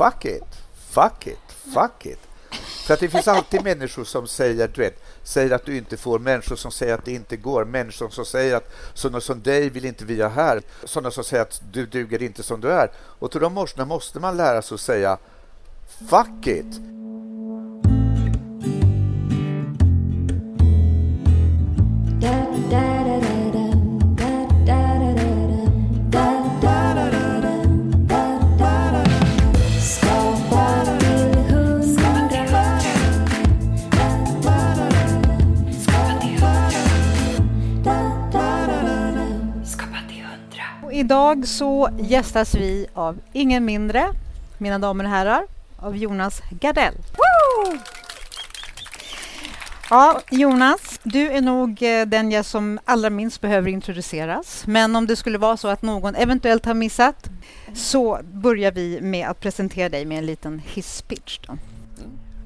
fuck it, fuck it, fuck it. För att det finns alltid människor som säger, du vet, säger att du inte får, människor som säger att det inte går, människor som säger att sådana som dig vill inte vi ha här, sådana som säger att du duger inte som du är. Och till de morsorna måste man lära sig att säga fuck it. Idag så gästas vi av ingen mindre, mina damer och herrar, av Jonas Gardell. Woo! Ja, Jonas, du är nog eh, den jag som allra minst behöver introduceras. Men om det skulle vara så att någon eventuellt har missat så börjar vi med att presentera dig med en liten hisspitch. Då.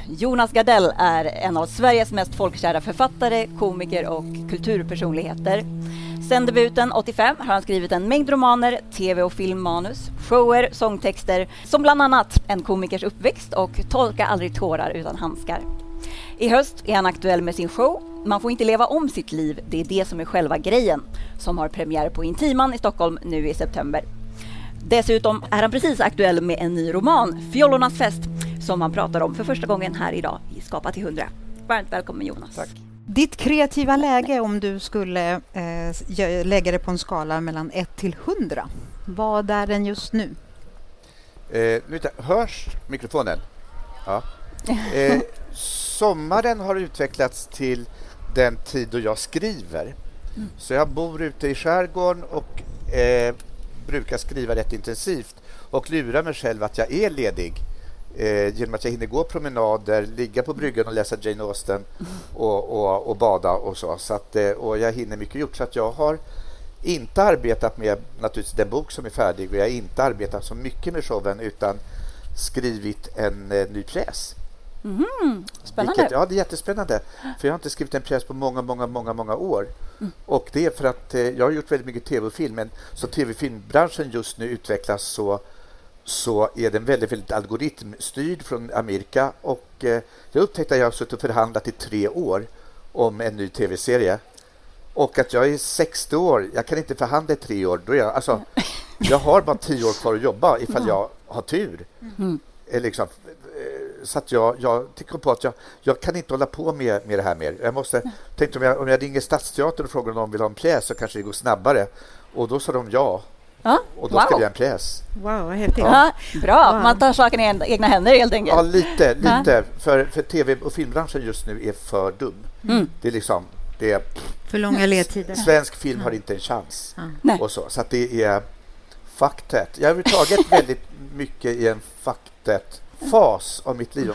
Jonas Gardell är en av Sveriges mest folkkära författare, komiker och kulturpersonligheter. Sen debuten 85 har han skrivit en mängd romaner, tv och filmmanus, shower, sångtexter som bland annat En komikers uppväxt och Tolka aldrig tårar utan handskar. I höst är han aktuell med sin show Man får inte leva om sitt liv, det är det som är själva grejen, som har premiär på Intiman i Stockholm nu i september. Dessutom är han precis aktuell med en ny roman, Fjollornas fest, som han pratar om för första gången här idag i Skapa till 100. Varmt välkommen Jonas. Tack. Ditt kreativa läge om du skulle eh, lägga det på en skala mellan 1 till 100, vad är den just nu? Eh, hörs mikrofonen? Ja. Eh, sommaren har utvecklats till den tid då jag skriver. Mm. Så jag bor ute i skärgården och eh, brukar skriva rätt intensivt och lurar mig själv att jag är ledig eh, genom att jag hinner gå promenader, ligga på bryggan och läsa Jane Austen och, och, och bada och så. så att, eh, och jag hinner mycket gjort. Så att jag har inte arbetat med naturligtvis den bok som är färdig och jag har inte arbetat så mycket med showen utan skrivit en eh, ny pjäs. Mm, spännande. Vilket, ja, det är jättespännande. För jag har inte skrivit en pjäs på många, många, många, många år. Mm. Och det är för att eh, jag har gjort väldigt mycket tv och film, men så tv-filmbranschen just nu utvecklas så så är den väldigt, väldigt algoritmstyrd från Amerika. Och eh, jag upptäckte att jag har suttit och förhandlat i tre år om en ny tv-serie. Och att jag är 60 år, jag kan inte förhandla i tre år. Då jag, alltså, jag har bara tio år kvar att jobba ifall jag har tur. Mm. Eh, liksom, eh, så att jag, jag tycker på att jag, jag kan inte hålla på med, med det här mer. Jag måste, tänkte om jag, om jag ringer Stadsteatern och frågar om de vill ha en pjäs så kanske det går snabbare. Och då sa de ja. Ja. Och då wow. vi göra en pjäs. Wow, vad häftigt. Ja. bra, wow. man tar saken i egna händer helt enkelt. Ja, lite. lite. För, för tv och filmbranschen just nu är för dum. Mm. Det är liksom... Det är, för långa ledtider. Svensk film har inte en chans. Och så, så att det är faktet. Jag har överhuvudtaget väldigt mycket i en faktet-fas av mitt liv.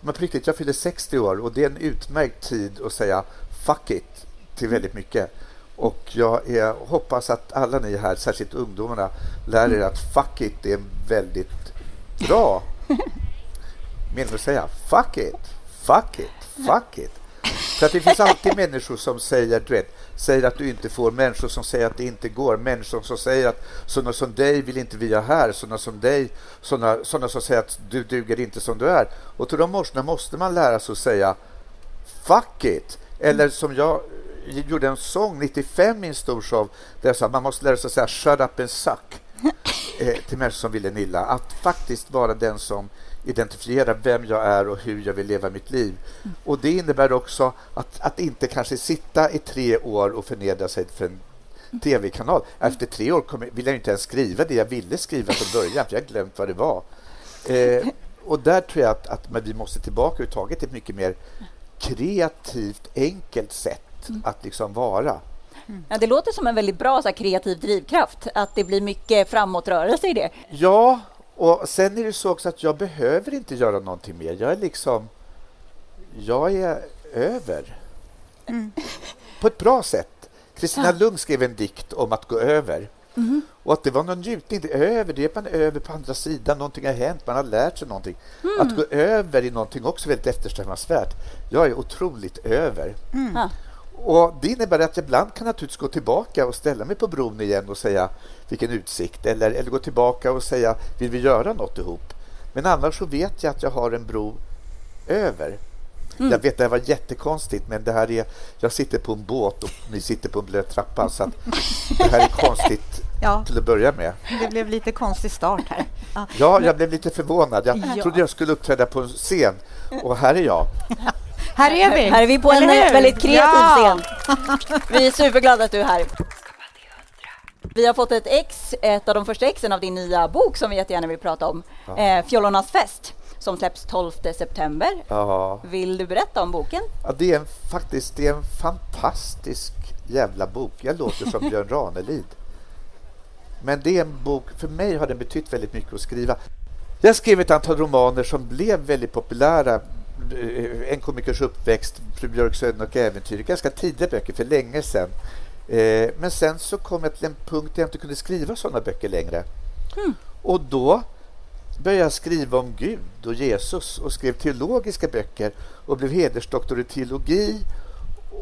Men på riktigt, jag fyller 60 år och det är en utmärkt tid att säga fuck it till väldigt mycket. Och jag är, hoppas att alla ni här, särskilt ungdomarna, lär er att fuck it är väldigt bra mening att säga. Fuck it, fuck it, fuck it. För att det finns alltid människor som säger, du vet, säger att du inte får, människor som säger att det inte går, människor som säger att sådana som dig vill inte vi ha här, sådana som dig, sådana, sådana som säger att du duger inte som du är. Och till de människorna måste man lära sig att säga fuck it. Eller som jag gjorde en sång 95 i en stor show där jag sa att man måste lära sig att säga shut up and suck eh, till människor som vill en illa. Att faktiskt vara den som identifierar vem jag är och hur jag vill leva mitt liv. Och Det innebär också att, att inte kanske sitta i tre år och förnedra sig för en tv-kanal. Efter tre år kom, vill jag inte ens skriva det jag ville skriva från början, för jag har glömt vad det var. Eh, och där tror jag att, att vi måste tillbaka överhuvudtaget till ett mycket mer kreativt, enkelt sätt mm. att liksom vara. Mm. Ja, det låter som en väldigt bra så här, kreativ drivkraft, att det blir mycket framåtrörelse i det. Ja, och sen är det så också att jag behöver inte göra någonting mer. Jag är liksom... Jag är över. Mm. På ett bra sätt. Kristina. Lund skrev en dikt om att gå över. Mm. Och att det var någon njutning. Det över, det är man över på andra sidan. Någonting har hänt, man har lärt sig någonting. Mm. Att gå över är någonting också väldigt eftersträvansvärt. Jag är otroligt över. Och Det innebär att jag ibland kan naturligtvis gå tillbaka och ställa mig på bron igen och säga vilken utsikt eller, eller gå tillbaka och säga vill vi göra något ihop. Men annars så vet jag att jag har en bro över. Mm. Jag vet, det här var jättekonstigt, men det här är... Jag sitter på en båt och ni sitter på en blöt trappa, så det här är konstigt ja. till att börja med. Det blev lite konstig start här. Ja, jag blev lite förvånad. Jag ja. trodde jag skulle uppträda på en scen och här är jag. Här är vi. Här är vi på en väldigt kreativ ja. scen. Vi är superglada att du är här. Vi har fått ett ex, ett av de första exen av din nya bok som vi jättegärna vill prata om, ja. eh, Fjollornas fest som släpps 12 september. Ja. Vill du berätta om boken? Ja, det är en, faktiskt det är en fantastisk jävla bok. Jag låter som Björn Ranelid. Men det är en bok, för mig har den betytt väldigt mycket att skriva. Jag skrev ett antal romaner som blev väldigt populära. En komikers uppväxt, Fru Björks öden och äventyr. Ganska tidiga böcker för länge sedan. Eh, men sen så kom jag till en punkt där jag inte kunde skriva sådana böcker längre. Mm. Och då började jag skriva om Gud och Jesus och skrev teologiska böcker och blev hedersdoktor i teologi.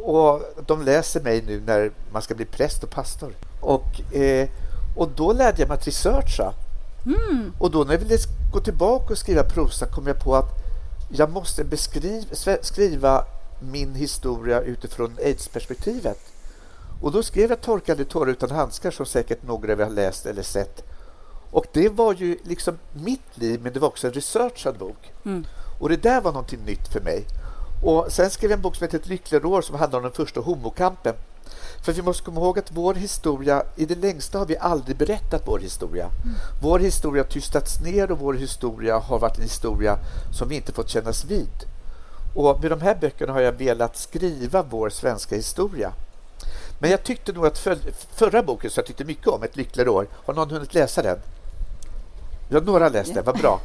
Och de läser mig nu när man ska bli präst och pastor. Och, eh, och då lärde jag mig att researcha. Mm. Och då när jag ville gå tillbaka och skriva prosa kom jag på att jag måste beskriva, skriva min historia utifrån aids-perspektivet. Och då skrev jag Torkade tårar utan handskar som säkert några av er har läst eller sett. Och det var ju liksom mitt liv, men det var också en researchad bok. Mm. Och det där var någonting nytt för mig. Och sen skrev jag en bok som heter Ett lyckligare år som handlar om den första homokampen. För vi måste komma ihåg att vår historia, i det längsta har vi aldrig berättat vår historia. Mm. Vår historia har tystats ner och vår historia har varit en historia som vi inte fått kännas vid. Och med de här böckerna har jag velat skriva vår svenska historia. Men jag tyckte nog att för, förra boken, som jag tyckte mycket om, Ett lyckligare år, har någon hunnit läsa den? Ja, några har läst den, vad bra.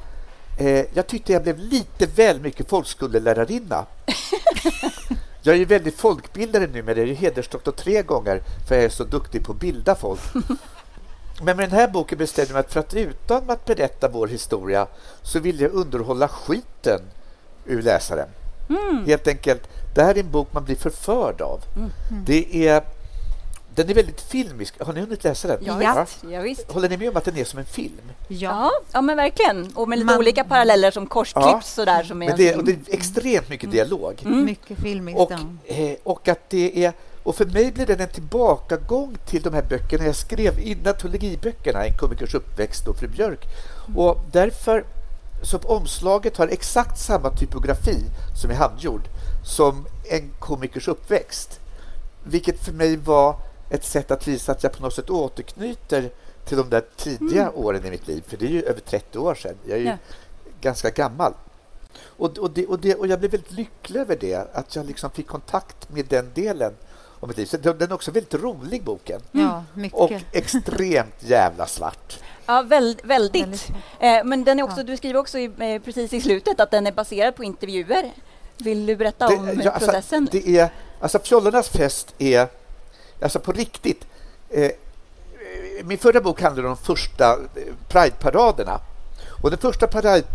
Eh, jag tyckte jag blev lite väl mycket folkskolelärarinna. Jag är ju väldigt folkbildare nu, men jag är ju hedersdoktor tre gånger för jag är så duktig på att bilda folk. Men med den här boken bestämde jag mig för att utan att berätta vår historia så vill jag underhålla skiten ur läsaren. Mm. Helt enkelt, det här är en bok man blir förförd av. Mm. Det är den är väldigt filmisk. Har ni hunnit läsa den? Ja, ja. ja visst. Håller ni med om att den är som en film? Ja, ja men verkligen. Och med lite Man... olika paralleller som korsklipps ja. sådär. Som är men det, och det är extremt mycket mm. dialog. Mm. Mycket filmiskt. Och, eh, och att det är... Och för mig blir det en tillbakagång till de här böckerna jag skrev innan teologiböckerna, En komikers uppväxt och Fru Björk. Mm. Och därför så omslaget har exakt samma typografi som är handgjord som En komikers uppväxt. Vilket för mig var ett sätt att visa att jag på något sätt återknyter till de där tidiga mm. åren i mitt liv. För det är ju över 30 år sedan. Jag är ju ja. ganska gammal. Och, och, det, och, det, och jag blev väldigt lycklig över det, att jag liksom fick kontakt med den delen av mitt liv. Så den är också väldigt rolig, boken. Ja, och extremt jävla svart. Ja, väl, väldigt. Eh, men den är också, ja. du skriver också i, eh, precis i slutet att den är baserad på intervjuer. Vill du berätta det, om ja, alltså, processen? Alltså, det är, alltså, Fjollornas fest är Alltså på riktigt. Eh, eh, min förra bok handlade om de första prideparaderna. Pride-paraderna. Och den första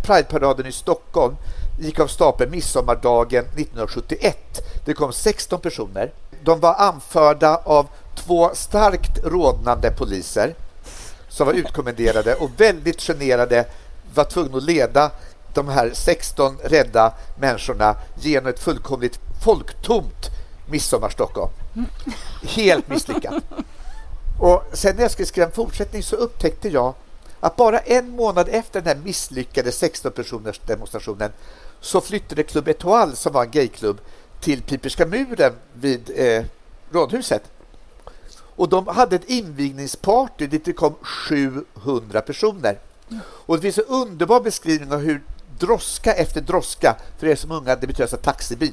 Pride-paraden i Stockholm gick av stapeln midsommardagen 1971. Det kom 16 personer. De var anförda av två starkt rådnande poliser som var utkommenderade och väldigt generade var tvungna att leda de här 16 rädda människorna genom ett fullkomligt folktomt Midsommarstockholm. Helt misslyckat. Och sen när jag skulle skriva en fortsättning så upptäckte jag att bara en månad efter den här misslyckade 16 personers demonstrationen så flyttade Club Etoile, som var en gayklubb, till Piperska muren vid eh, Rådhuset. Och de hade ett invigningsparty dit det kom 700 personer. Och det finns en underbar beskrivning av hur droska efter droska, för er som unga, det betyder alltså taxibil.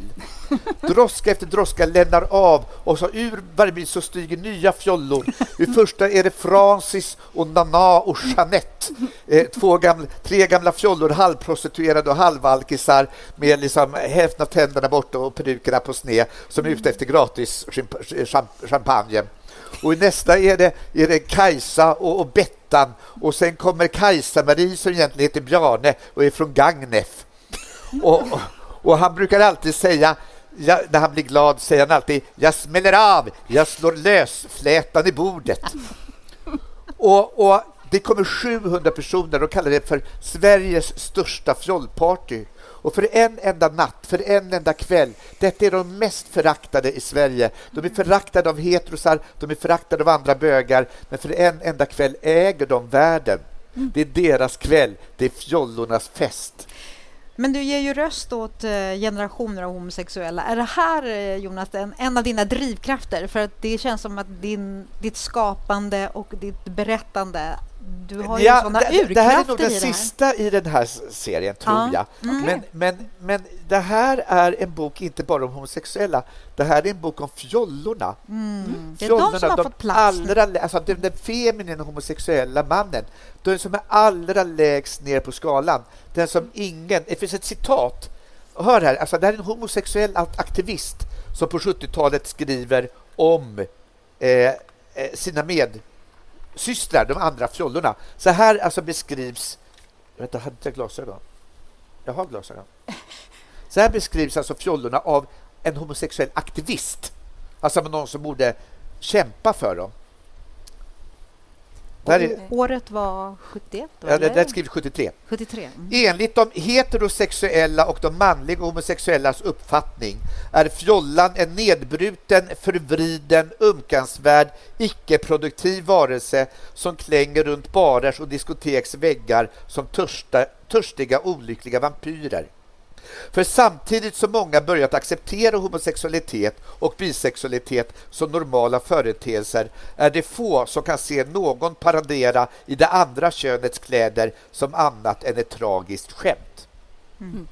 Droska efter droska lämnar av och så ur varje bil så stiger nya fjollor. Ur första är det Francis och Nana och Jeanette. Eh, två gamla, tre gamla fjollor, halvprostituerade och halvalkisar med liksom hälften av tänderna borta och perukerna på sned som är ute efter gratis champagne. Och i nästa är det, är det Kajsa och, och Bettan och sen kommer Kajsa-Marie som egentligen heter Bjarne och är från Gagnef. Och, och han brukar alltid säga Ja, när han blir glad säger han alltid jag smäller av, jag slår lös flätan i bordet. Och, och Det kommer 700 personer. och kallar det för Sveriges största fjollparty. Och för en enda natt, för en enda kväll, detta är de mest föraktade i Sverige. De är föraktade av heterosar, de är föraktade av andra bögar, men för en enda kväll äger de världen. Det är deras kväll, det är fjollornas fest. Men du ger ju röst åt eh, generationer av homosexuella. Är det här, eh, Jonas, en, en av dina drivkrafter? För att det känns som att din, ditt skapande och ditt berättande du har ju ja, sådana urkrafter Det här är nog den sista i den här serien, tror ja. jag. Mm. Men, men, men det här är en bok inte bara om homosexuella. Det här är en bok om fjollorna. Mm. Det är de som har de fått plats. Allra, alltså den, den feminina homosexuella mannen. Den som är allra lägst ner på skalan. Den som ingen... Det finns ett citat. Hör här, alltså det här är en homosexuell aktivist som på 70-talet skriver om eh, eh sina med systrar, de andra fjollorna. Så här alltså beskrivs... Vänta, hade jag glasögon? Jag har glasögon. Så här beskrivs alltså fjollorna av en homosexuell aktivist. Alltså någon som borde kämpa för dem. Är... Året var 71? Ja, det, det skrivs 73. 73. Mm. Enligt de heterosexuella och de manliga homosexuellas uppfattning är fjollan en nedbruten, förvriden, umkansvärd, icke-produktiv varelse som klänger runt barers och diskoteks väggar som törsta, törstiga, olyckliga vampyrer. För samtidigt som många börjat acceptera homosexualitet och bisexualitet som normala företeelser är det få som kan se någon paradera i det andra könets kläder som annat än ett tragiskt skämt. Mm.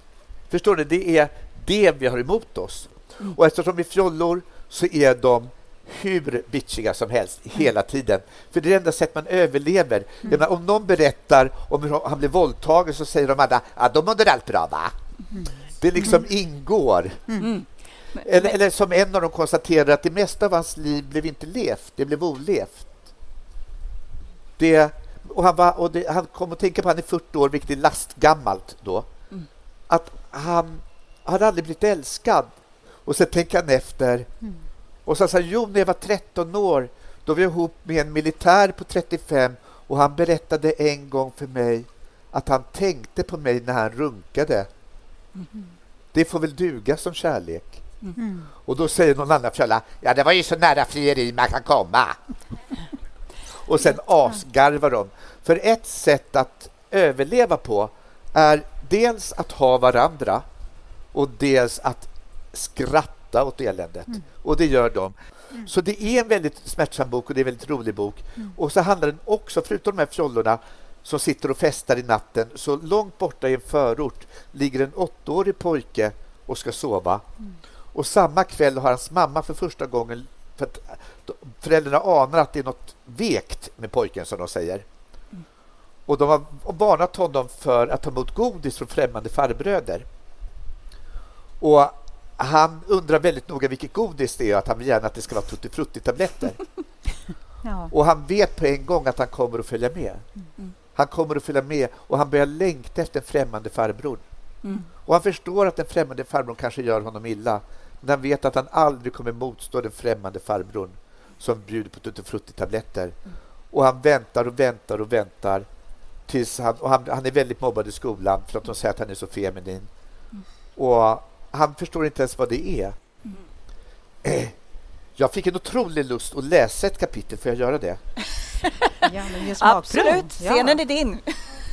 Förstår ni? Det är det vi har emot oss. Mm. Och eftersom vi är fjollor så är de hur bitchiga som helst hela tiden. För det är det enda sätt man överlever. Mm. Menar, om någon berättar om hur han blev våldtagen så säger de andra att de mådde allt bra va? Det liksom ingår. Mm. Eller, eller, som en av dem konstaterar att det mesta av hans liv blev inte levt, det blev olevt. Det, och han, var, och det, han kom att tänka på att han är 40 år, vilket är lastgammalt då. Mm. Att han hade aldrig blivit älskad. Och så tänker han efter. Mm. Och så sa han, jo, när jag var 13 år, då var jag ihop med en militär på 35 och han berättade en gång för mig att han tänkte på mig när han runkade. Det får väl duga som kärlek. Mm. Och då säger någon annan fjölla, ja det var ju så nära frieri man kan komma. Och sen asgarvar de. För ett sätt att överleva på är dels att ha varandra och dels att skratta åt eländet. Mm. Och det gör de. Mm. Så det är en väldigt smärtsam bok och det är en väldigt rolig bok. Mm. Och så handlar den också, förutom de här fjollorna, som sitter och festar i natten. Så långt borta i en förort ligger en åttaårig pojke och ska sova. Mm. Och samma kväll har hans mamma för första gången... För att föräldrarna anar att det är något vekt med pojken, som de säger. Mm. Och de har varnat honom för att ta emot godis från främmande farbröder. Och han undrar väldigt noga vilket godis det är att han vill gärna att det ska vara tutti frutti-tabletter. ja. Och han vet på en gång att han kommer att följa med. Mm. Han kommer att följa med och han börjar längta efter den främmande farbror. Mm. Och han förstår att den främmande farbrorn kanske gör honom illa. Men han vet att han aldrig kommer motstå den främmande farbrorn som bjuder på tuttifrutti-tabletter. Mm. Och han väntar och väntar och väntar. Tills han, och han, han, är väldigt mobbad i skolan för att de säger att han är så feminin. Mm. Och han förstår inte ens vad det är. Mm. Jag fick en otrolig lust att läsa ett kapitel. Får jag göra det? Ja, Absolut, scenen är din.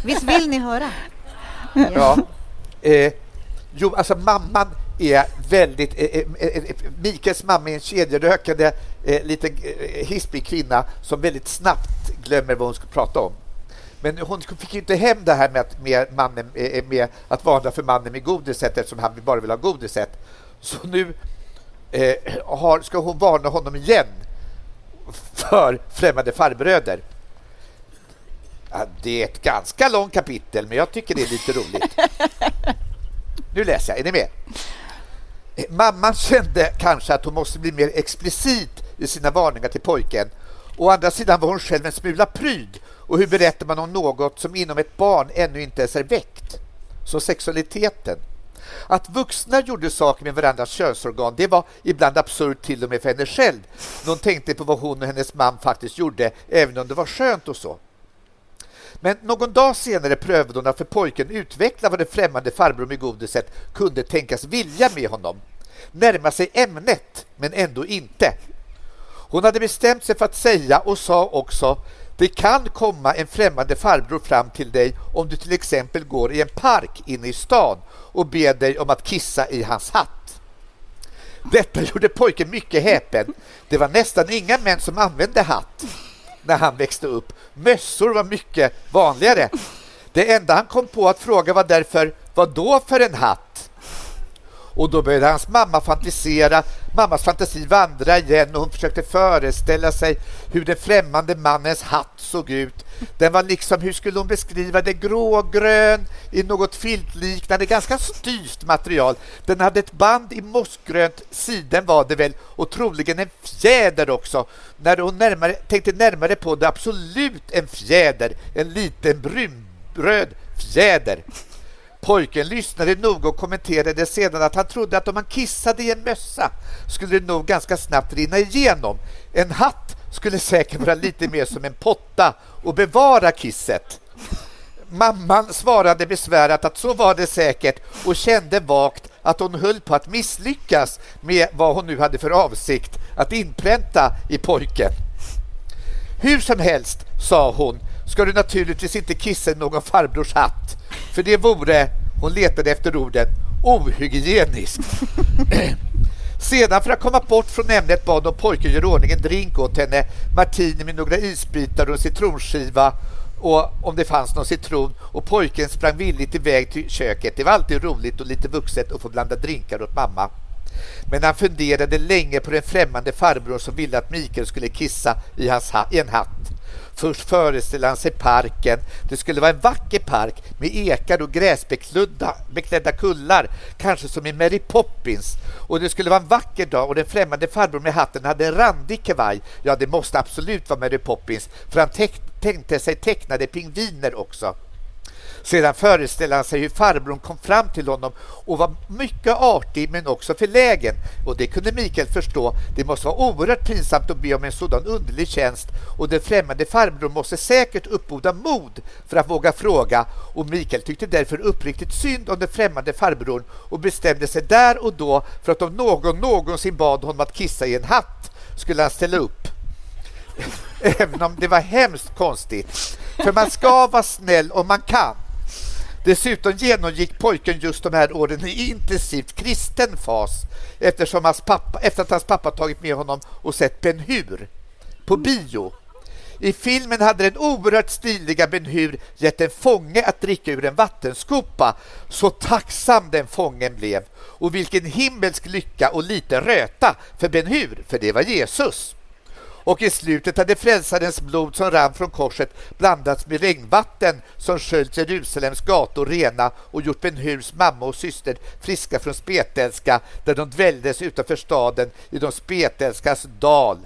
Visst vill ni höra? Ja. Eh, jo, alltså mamman är väldigt... Eh, eh, eh, eh Mikaels mamma är en kedjerökande eh, liten eh, hispig kvinna som väldigt snabbt glömmer vad hon ska prata om. Men hon fick inte hem det här med att, med mannen, med att varna för mannen med godiset eftersom han bara vill ha godiset. Så nu eh, har, ska hon varna honom igen för främmande farbröder. Ja, det är ett ganska långt kapitel, men jag tycker det är lite roligt. Nu läser jag. Är ni med? Eh, mamman kände kanske att hon måste bli mer explicit i sina varningar till pojken. Å andra sidan var hon själv en smula pryd. Och hur berättar man om något som inom ett barn ännu inte ens är väckt? Som sexualiteten. Att vuxna gjorde saker med varandras könsorgan det var ibland absurt till och med för henne själv. Hon tänkte på vad hon och hennes man faktiskt gjorde, även om det var skönt och så. Men någon dag senare prövade hon att för pojken utveckla vad den främmande farbror med godiset kunde tänkas vilja med honom. Närma sig ämnet, men ändå inte. Hon hade bestämt sig för att säga och sa också det kan komma en främmande farbror fram till dig om du till exempel går i en park inne i stan och ber dig om att kissa i hans hatt. Detta gjorde pojken mycket häpen. Det var nästan inga män som använde hatt när han växte upp. Mössor var mycket vanligare. Det enda han kom på att fråga var därför, vad då för en hatt? Och då började hans mamma fantisera. Mammas fantasi vandra igen och hon försökte föreställa sig hur den främmande mannens hatt såg ut. Den var liksom, hur skulle hon beskriva det, grågrön i något filtliknande, ganska styvt material. Den hade ett band i mossgrönt, siden var det väl, och troligen en fjäder också. När hon närmare, tänkte närmare på det, absolut en fjäder, en liten brunröd fjäder. Pojken lyssnade noga och kommenterade sedan att han trodde att om man kissade i en mössa skulle det nog ganska snabbt rinna igenom. En hatt skulle säkert vara lite mer som en potta och bevara kisset. Mamman svarade besvärat att så var det säkert och kände vagt att hon höll på att misslyckas med vad hon nu hade för avsikt att inpränta i pojken. Hur som helst, sa hon, ska du naturligtvis inte kissa i någon farbrors hatt. För det vore, hon letade efter orden, ohygieniskt. Sedan för att komma bort från ämnet bad hon pojken göra ordning en drink åt henne. Martini med några isbitar och en citronskiva och om det fanns någon citron och pojken sprang villigt iväg till köket. Det var alltid roligt och lite vuxet att få blanda drinkar åt mamma. Men han funderade länge på den främmande farbror som ville att Mikael skulle kissa i, hans ha i en hatt. Först föreställde han sig parken. Det skulle vara en vacker park med ekar och gräsbeklädda kullar, kanske som i Mary Poppins. Och det skulle vara en vacker dag och den främmande farbrorn med hatten hade en randig kavaj. Ja, det måste absolut vara Mary Poppins, för han tänkte sig tecknade pingviner också. Sedan föreställde han sig hur farbrorn kom fram till honom och var mycket artig men också förlägen. Och det kunde Mikael förstå. Det måste vara oerhört pinsamt att be om en sådan underlig tjänst och den främmande farbrorn måste säkert uppboda mod för att våga fråga och Mikael tyckte därför uppriktigt synd om den främmande farbrorn och bestämde sig där och då för att om någon någonsin bad honom att kissa i en hatt skulle han ställa upp. Även om det var hemskt konstigt. För man ska vara snäll om man kan. Dessutom genomgick pojken just de här åren i intensivt kristen fas eftersom hans pappa, efter att hans pappa tagit med honom och sett Ben Hur på bio. I filmen hade den oerhört stiliga Ben Hur gett en fånge att dricka ur en vattenskopa. Så tacksam den fången blev. Och vilken himmelsk lycka och lite röta för Ben Hur, för det var Jesus och i slutet hade frälsarens blod som rann från korset blandats med regnvatten som sköljt Jerusalems gator rena och gjort Ben-Hurs mamma och syster friska från spetälska där de dvälldes utanför staden i de spetälskas dal.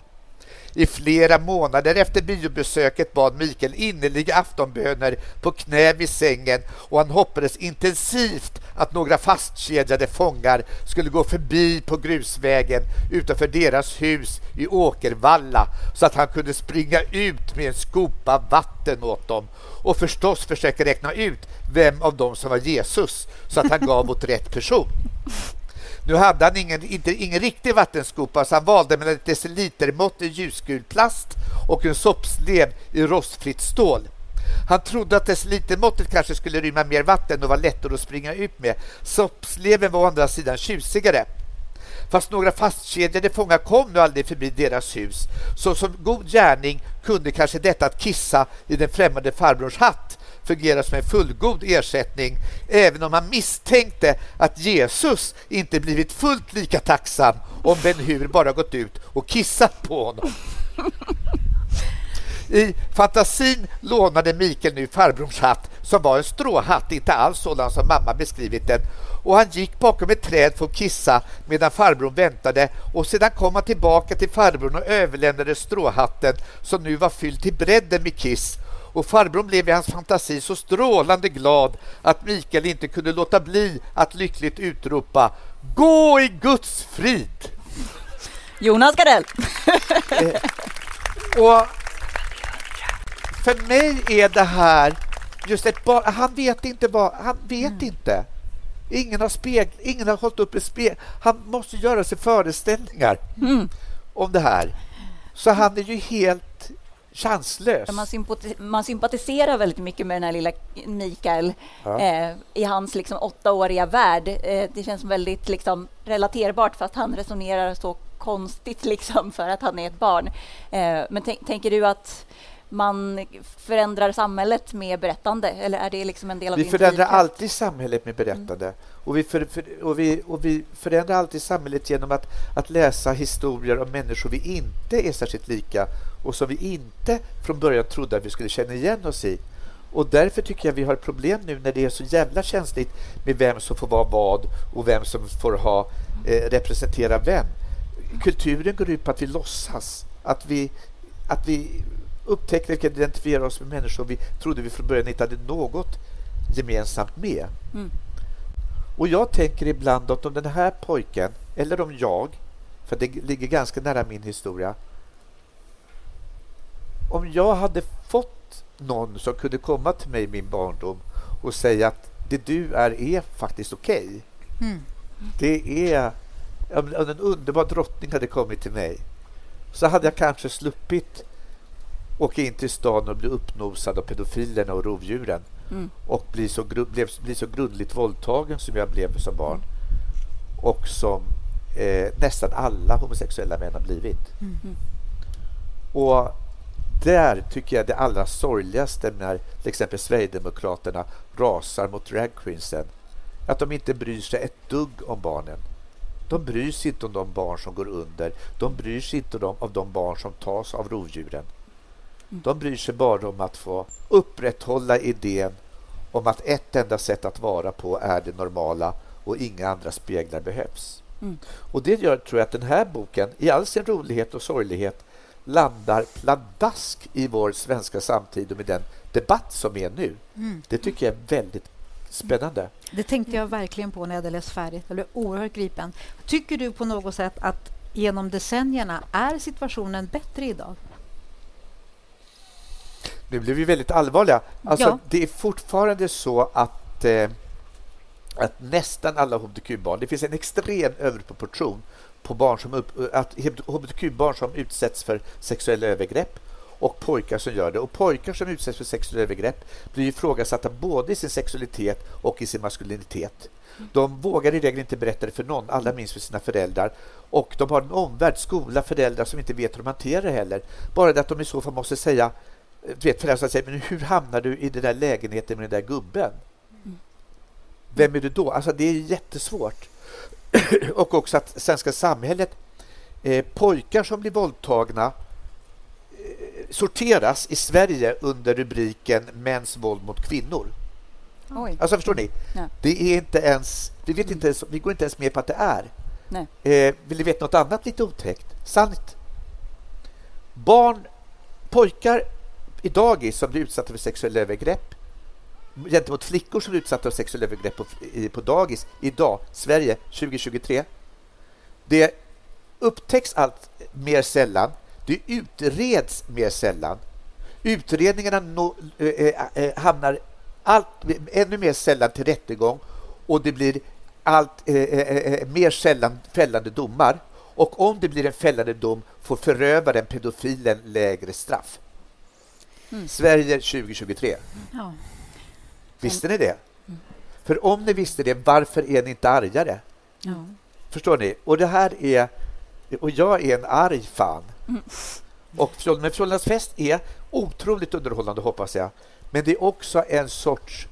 I flera månader efter biobesöket bad Mikael innerliga aftonböner på knä vid sängen och han hoppades intensivt att några fastkedjade fångar skulle gå förbi på grusvägen utanför deras hus i Åkervalla så att han kunde springa ut med en skopa vatten åt dem och förstås försöka räkna ut vem av dem som var Jesus så att han gav åt rätt person. Nu hade han ingen, inte, ingen riktig vattenskopa så han valde mellan ett decilitermått i ljusgul plast och en soppslev i rostfritt stål. Han trodde att decilitermåttet kanske skulle rymma mer vatten och var lättare att springa ut med. Soppsleven var å andra sidan tjusigare. Fast några fastkedjade fångar kom nu aldrig förbi deras hus. Så som god gärning kunde kanske detta att kissa i den främmande farbrors hatt fungera som en fullgod ersättning även om man misstänkte att Jesus inte blivit fullt lika tacksam om Ben Hur bara gått ut och kissat på honom. I fantasin lånade Mikael nu farbrors hatt som var en stråhatt, inte alls sådan som mamma beskrivit den. Och han gick bakom ett träd för att kissa medan farbrorn väntade och sedan kom han tillbaka till farbrorn och överlämnade stråhatten som nu var fylld till bredden med kiss och farbrorn blev i hans fantasi så strålande glad att Mikael inte kunde låta bli att lyckligt utropa Gå i Guds frid! Jonas Gardell. eh, och för mig är det här just ett barn, han vet inte vad, han vet mm. inte. Ingen har, spegl, ingen har hållit upp en spegel. Han måste göra sig föreställningar mm. om det här. Så han är ju helt chanslös. Man, sympati man sympatiserar väldigt mycket med den här lilla Mikael ja. eh, i hans liksom, åttaåriga värld. Eh, det känns väldigt liksom, relaterbart fast han resonerar så konstigt liksom, för att han är ett barn. Eh, men tänker du att man förändrar samhället med berättande? Eller är det liksom en del av Vi förändrar alltid samhället med berättande. Mm. Och, vi för, för, och, vi, och vi förändrar alltid samhället genom att, att läsa historier om människor vi inte är särskilt lika och som vi inte från början trodde att vi skulle känna igen oss i. Och därför tycker jag vi har ett problem nu när det är så jävla känsligt med vem som får vara vad och vem som får ha, eh, representera vem. Kulturen går ut på att vi låtsas, att vi, att vi upptäcker vi kan identifiera oss med människor vi trodde vi från början inte hade något gemensamt med. Mm. Och jag tänker ibland att om den här pojken, eller om jag, för det ligger ganska nära min historia, om jag hade fått någon som kunde komma till mig i min barndom och säga att det du är är faktiskt okej. Okay. Mm. Det är... Om en underbar drottning hade kommit till mig så hade jag kanske sluppit åka in till stan och bli uppnosad av pedofilerna och rovdjuren mm. och bli så, blev, bli så grundligt våldtagen som jag blev som barn och som eh, nästan alla homosexuella män har blivit. Mm. Och där tycker jag det allra sorgligaste när till exempel Sverigedemokraterna rasar mot dragqueensen. Att de inte bryr sig ett dugg om barnen. De bryr sig inte om de barn som går under. De bryr sig inte om, om de barn som tas av rovdjuren. De bryr sig bara om att få upprätthålla idén om att ett enda sätt att vara på är det normala och inga andra speglar behövs. Mm. Och Det gör tror jag att den här boken, i all sin rolighet och sorglighet, landar pladask i vår svenska samtid och med den debatt som är nu. Mm. Det tycker jag är väldigt spännande. Det tänkte jag verkligen på när jag hade läst färdigt. Jag blev oerhört gripen. Tycker du på något sätt att genom decennierna är situationen bättre idag? Nu blev vi väldigt allvarliga. Alltså, ja. Det är fortfarande så att, eh, att nästan alla hbtq-barn... Det finns en extrem överproportion på barn som upp, att hbtq-barn som utsätts för sexuella övergrepp och pojkar som gör det. Och pojkar som utsätts för sexuella övergrepp blir ifrågasatta både i sin sexualitet och i sin maskulinitet. De vågar i regel inte berätta det för någon, allra minst för sina föräldrar. Och de har en omvärld, skola, föräldrar som inte vet hur de hanterar det heller. Bara det att de i så fall måste säga vet föräldrar säger, men hur hamnar du i den där lägenheten med den där gubben? Mm. Vem är du då? Alltså det är jättesvårt. och också att svenska samhället, eh, pojkar som blir våldtagna eh, sorteras i Sverige under rubriken mäns våld mot kvinnor. Oj. Alltså förstår ni? Ja. Det är inte ens, vi, vet inte ens, vi går inte ens med på att det är. Eh, vill ni veta något annat lite otäckt? Sant. Barn, pojkar i dagis som blir utsatta för sexuella övergrepp gentemot flickor som är utsatta för sexuella övergrepp på, på dagis idag, Sverige 2023. Det upptäcks allt mer sällan. Det utreds mer sällan. Utredningarna no, äh, äh, hamnar allt, ännu mer sällan till rättegång och det blir allt äh, mer sällan fällande domar. Och om det blir en fällande dom får förövaren, pedofilen, lägre straff. Mm. Sverige 2023. Ja. Visste ni det? För om ni visste det, varför är ni inte argare? Ja. Förstår ni? Och det här är... Och jag är en arg fan. Mm. Och men Frölundas fest är otroligt underhållande, hoppas jag. Men det är också en sorts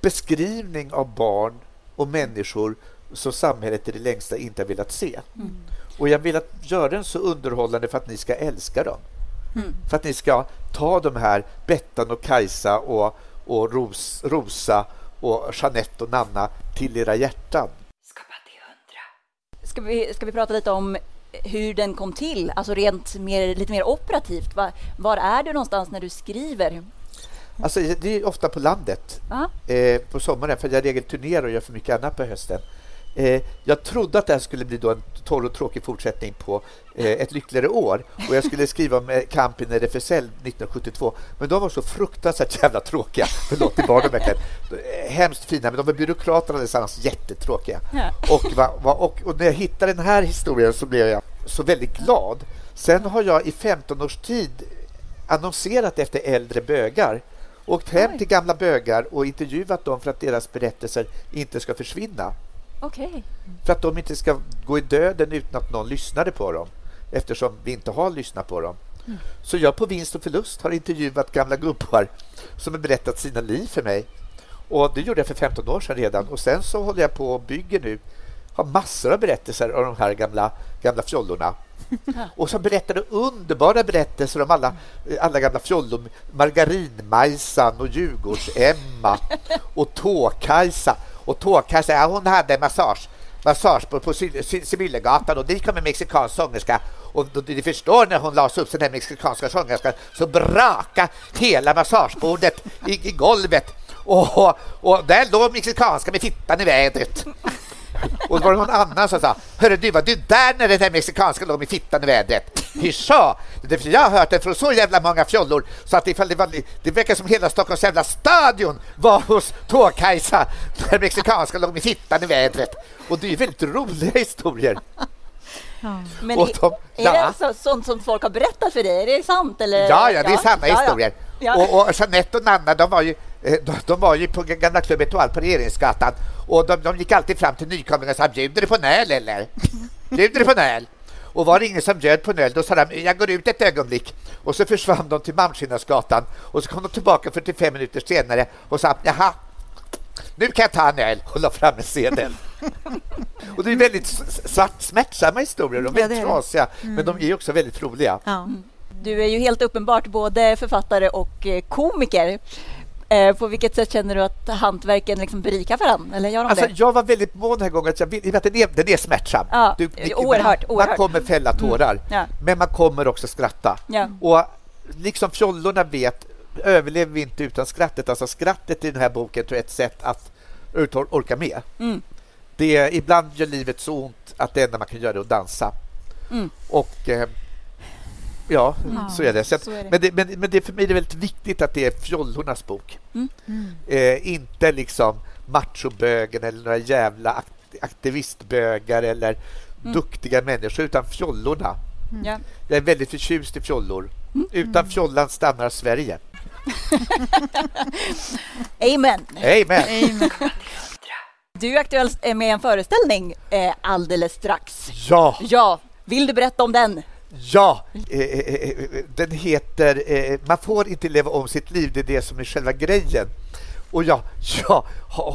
beskrivning av barn och människor som samhället i det längsta inte har velat se. Mm. Och jag vill att göra den så underhållande för att ni ska älska dem. Mm. För att ni ska ta de här Bettan och Kajsa och, och Ros, Rosa och Jeanette och Nanna till era hjärtan. Ska vi, ska vi prata lite om hur den kom till, alltså rent mer, lite mer operativt? Var, var är du någonstans när du skriver? Alltså, det är ofta på landet eh, på sommaren, för jag regel turnerar och gör för mycket annat på hösten. Eh, jag trodde att det här skulle bli då en torr och tråkig fortsättning på eh, Ett lyckligare år och jag skulle skriva om eh, kampen i RFSL 1972 men de var så fruktansvärt jävla tråkiga. Förlåt, det var de verkligen. Hemskt fina, men de var byråkrater allesammans, jättetråkiga. Ja. Och, va, va, och, och, när jag hittade den här historien så blev jag så väldigt glad. Sen har jag i 15 års tid annonserat efter äldre bögar åkt hem Oj. till gamla bögar och intervjuat dem för att deras berättelser inte ska försvinna. Okay. För att de inte ska gå i döden utan att någon lyssnade på dem eftersom vi inte har lyssnat på dem. Mm. Så jag på vinst och förlust har intervjuat gamla gubbar som har berättat sina liv för mig. Och Det gjorde jag för 15 år sedan redan. Och Sen så håller jag på och bygger nu har massor av berättelser av de här gamla, gamla fjollorna. Och som berättade underbara berättelser om alla, alla gamla fjollor. Margarinmajsan och Djurgårds-Emma och Tåkajsa. Och Tåkajsa, ja, hon hade massage. Massage på, på Sibyllegatan och dit kom en mexikansk sångerska. Och ni förstår när hon lades upp, den här mexikanska sångerskan, så braka hela massagebordet i, i golvet. Och, och där låg mexikanska med fittan i vädret. Och då var det någon annan som sa Hörru du, var du där när den där mexikanska låg med fittan i vädret? Så? Jag har hört det från så jävla många fjollor så att ifall det, var, det verkar som hela Stockholms jävla stadion var hos Tågkajsa när mexikanska låg med fittan i vädret. Och det är väldigt roliga historier. Ja. Men de, är, är det så, sånt som folk har berättat för dig? Är det sant? Eller? Ja, ja, det är sanna ja, historier. Ja. Och, och Jeanette och Nanna, de var ju Eh, de, de var ju på gamla Club Etoile på Regeringsgatan och de, de gick alltid fram till nykomlingar och sa bjuder du på en öl eller? Bjuder du på en öl? Och var det ingen som bjöd på en öl, då sa de jag går ut ett ögonblick. Och så försvann de till Malmskillnadsgatan och så kom de tillbaka 45 minuter senare och sa jaha, nu kan jag ta en öl och la fram en sedel. och det är väldigt svart, smärtsamma historier, de är väldigt ja, trasiga, mm. men de är också väldigt roliga. Ja. Du är ju helt uppenbart både författare och eh, komiker. Eh, på vilket sätt känner du att hantverken liksom berikar varandra? Eller gör de alltså, det? Jag var väldigt mån den här gången att jag vill, att den, är, den är smärtsam. Ja, du, oerhört, man, man kommer fälla mm. tårar, mm. ja. men man kommer också skratta. Ja. Och liksom fjollorna vet överlever vi inte utan skrattet. Alltså skrattet i den här boken tror jag är ett sätt att orka med. Mm. Det, ibland gör livet så ont att det enda man kan göra är att dansa. Mm. Och eh, Ja, mm. så är det. Så, så är det. Men, det, men, men det, för mig är det väldigt viktigt att det är fjollornas bok. Mm. Mm. Eh, inte liksom machobögen eller några jävla aktivistbögar eller mm. duktiga människor, utan fjollorna. Mm. Jag är väldigt förtjust i fjollor. Mm. Utan fjollan stannar Sverige. Amen. Amen. Amen. Du är aktuell med en föreställning eh, alldeles strax. Ja. ja. Vill du berätta om den? Ja, eh, eh, eh, den heter Man får inte leva om sitt liv, det är det som är själva grejen. Och ja, ja,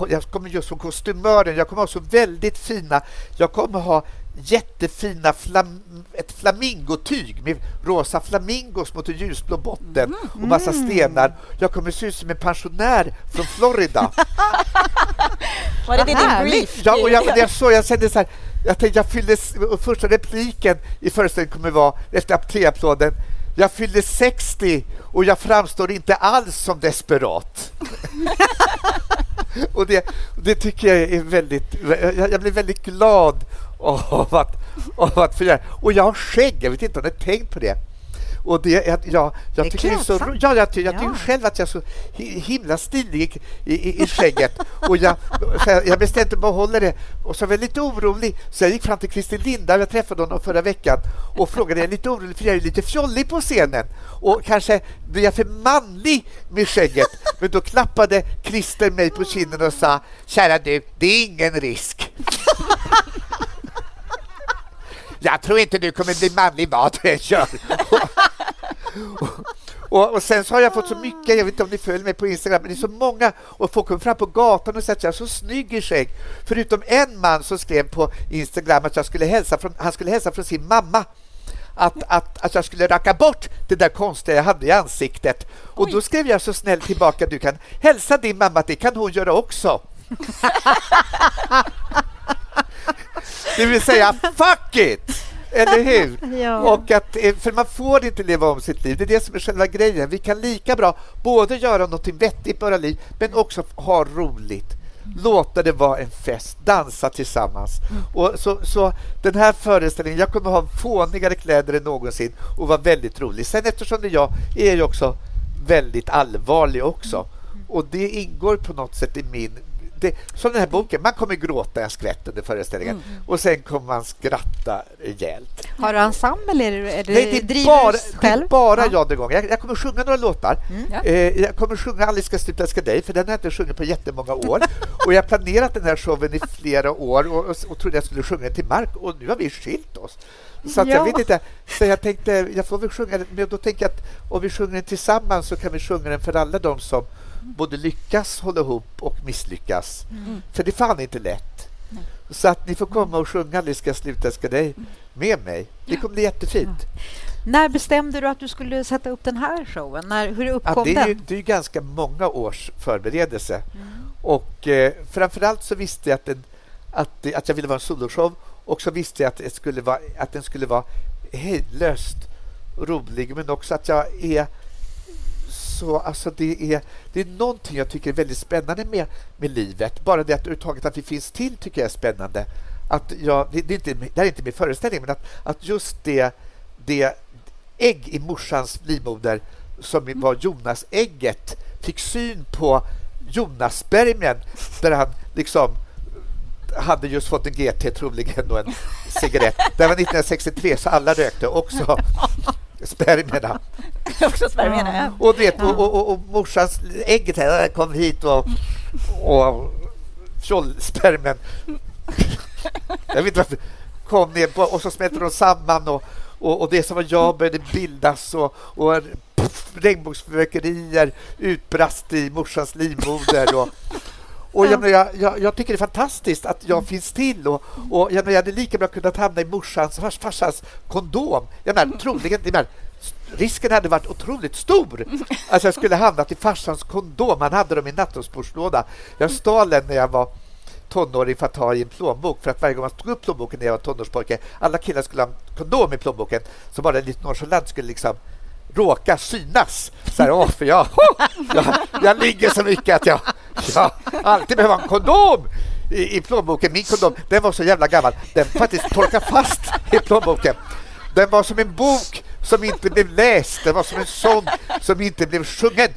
jag kommer just från kostymören, jag kommer ha så väldigt fina, jag kommer ha jättefina flam, ett flamingotyg med rosa flamingos mot en ljusblå botten och massa mm. stenar. Jag kommer se ut som en pensionär från Florida. Var det din brief? Ja, och jag, jag, så, jag kände så här, jag tänkte jag fyllde, första repliken i föreställningen kommer vara efter applåden, jag fyllde 60 och jag framstår inte alls som desperat. och det, det tycker jag är väldigt... Jag, jag blir väldigt glad av att, av att få göra. Och jag har skägg, jag vet inte om ni har tänkt på det. Och det, jag, jag, jag det tycker det är så, ja, jag, jag tycker ja. själv att jag är så himla stilig i, i, i skägget. och jag, jag bestämde mig att behålla det. Och så var jag lite orolig, så jag gick fram till Christer Linda, jag träffade honom förra veckan, och frågade, jag lite orolig för jag är lite fjollig på scenen. Och kanske blir jag för manlig med skägget. Men då klappade Christer mig på kinden och sa, kära du, det är ingen risk. Jag tror inte du kommer bli manlig vad du än gör. Och, och, sen så har jag fått så mycket, jag vet inte om ni följer mig på Instagram, men det är så många och folk kommer fram på gatan och säger att jag är så snygg i skägg. Förutom en man som skrev på Instagram att jag skulle hälsa från, han skulle hälsa från sin mamma. Att, att, att jag skulle raka bort det där konstiga jag hade i ansiktet. Och Oj. då skrev jag så snällt tillbaka, du kan hälsa din mamma att det kan hon göra också. det vill säga, fuck it! Eller hur? ja. Och att, eh, för man får inte leva om sitt liv. Det är det som är själva grejen. Vi kan lika bra både göra något vettigt i våra liv men också ha roligt. låta det vara en fest, dansa tillsammans. Mm. Och så, så den här föreställningen, jag kommer ha fånigare kläder än någonsin och vara väldigt rolig. Sen eftersom det är jag är jag också väldigt allvarlig också. Mm. Och det ingår på något sätt i min det, som den här boken, man kommer gråta en skvätt under föreställningen mm. och sen kommer man skratta rejält. Har du ensemble eller är det, Nej, det är bara, det är bara ja. jag den gången. Jag, jag kommer sjunga några låtar. Mm. Ja. Eh, jag kommer sjunga Alice ska sluta älska dig, för den har jag inte sjungit på jättemånga år. och jag har planerat den här showen i flera år och, och, och trodde jag skulle sjunga den till Mark och nu har vi skilt oss. Så att ja. jag vet inte. Så jag tänkte, jag får väl sjunga den, men då tänker jag att om vi sjunger den tillsammans så kan vi sjunga den för alla de som både lyckas hålla ihop och misslyckas. Mm. För det är fan inte lätt. Nej. Så att ni får komma och sjunga Vi ska sluta älska dig med mig. Det kommer bli jättefint. Ja. När bestämde du att du skulle sätta upp den här showen? När, hur uppkom ja, det är den? det är ganska många års förberedelse. Mm. Och eh, framförallt så visste jag att, den, att, att jag ville vara en soloshow och så visste jag att, det skulle vara, att den skulle vara hejdlöst rolig men också att jag är så, alltså det är, det är någonting jag tycker är väldigt spännande med, med livet. Bara det att överhuvudtaget att vi finns till tycker jag är spännande. Att jag, det, det, är inte, det här är inte min föreställning, men att, att just det, det ägg i morsans livmoder som mm. var Jonas-ägget fick syn på Jonas-spermien där han liksom hade just fått en GT troligen och en cigarett. Det var 1963 så alla rökte också spermierna. Också spermierna, ja. Och, vet, och, och, och, och morsans ägget här kom hit och, och fjollspermien jag vet inte varför kom ner på, och så smälte de samman och, och, och det som var jag började bildas och, och regnbågsfyrverkerier utbrast i morsans livmoder. Och, och jag, jag, jag, jag, tycker det är fantastiskt att jag finns till. Och, och jag, jag hade lika bra kunnat hamna i morsans farsans kondom. Jag menar, troligen, jag menar, risken hade varit otroligt stor. Alltså jag skulle hamnat i farsans kondom. Han hade dem i nattduksbordslåda. Jag stal den när jag var tonåring för att ha i en plånbok. För att varje gång man tog upp plånboken när jag var tonårspojke, alla killar skulle ha en kondom i plånboken, så bara lite nonchalant skulle liksom råka synas. Så här, åh, för jag, jag, jag ligger så mycket att jag, Alltså, ja, alltid behöva en kondom i, i plånboken. Min kondom, den var så jävla gammal. Den faktiskt torkade fast i plånboken. Den var som en bok som inte blev läst. Den var som en sång som inte blev sjungen.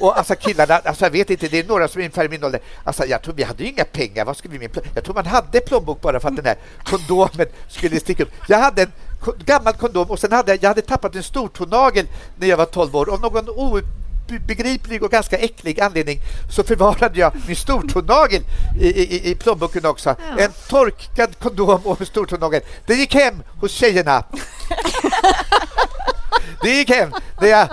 Och alltså killarna, alltså jag vet inte, det är några som är ungefär i min ålder. Alltså jag tror vi hade ju inga pengar. Vad skulle vi med Jag tror man hade plånbok bara för att den här kondomen skulle sticka upp. Jag hade en gammal kondom och sen hade jag, jag hade tappat en stortånagel när jag var 12 år. Av någon obegriplig och ganska äcklig anledning så förvarade jag min stortånagel i, i, i plånboken också. Ja. En torkad kondom och en stortånagel. Det gick hem hos tjejerna. Det gick hem. Det är,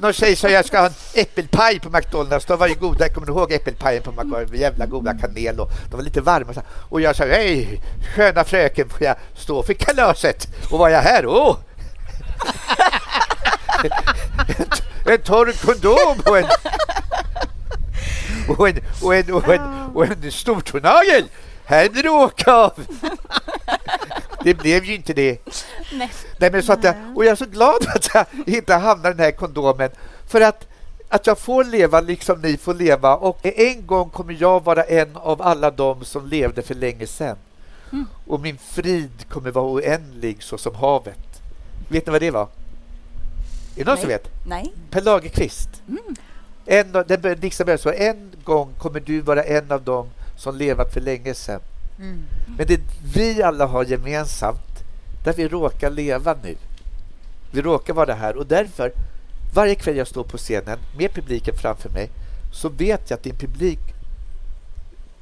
någon tjej sa jag ska ha en äppelpaj på McDonalds. De var ju goda. Kommer du ihåg äppelpajen på McDonalds? Jävla goda kanel och de var lite varma. Och jag sa, hej sköna fröken, får jag stå för kalaset? Och var jag här? Åh! Oh. en, torr kondom och en och en, och en, och en, och en, stortånagel. Här blir det åka av. Det blev ju inte det. Nej. Nej men så att jag, och jag är så glad att jag inte hamnade i den här kondomen. För att, att jag får leva liksom ni får leva. Och en gång kommer jag vara en av alla dem som levde för länge sedan. Mm. Och min frid kommer vara oändlig så som havet. Vet ni vad det var? Är det någon Nej. som vet? Nej. Per Lagerkvist. Mm. En, den liksom så. En gång kommer du vara en av dem som levat för länge sedan. Mm. Men det vi alla har gemensamt, där vi råkar leva nu. Vi råkar vara här och därför, varje kväll jag står på scenen med publiken framför mig, så vet jag att din publik,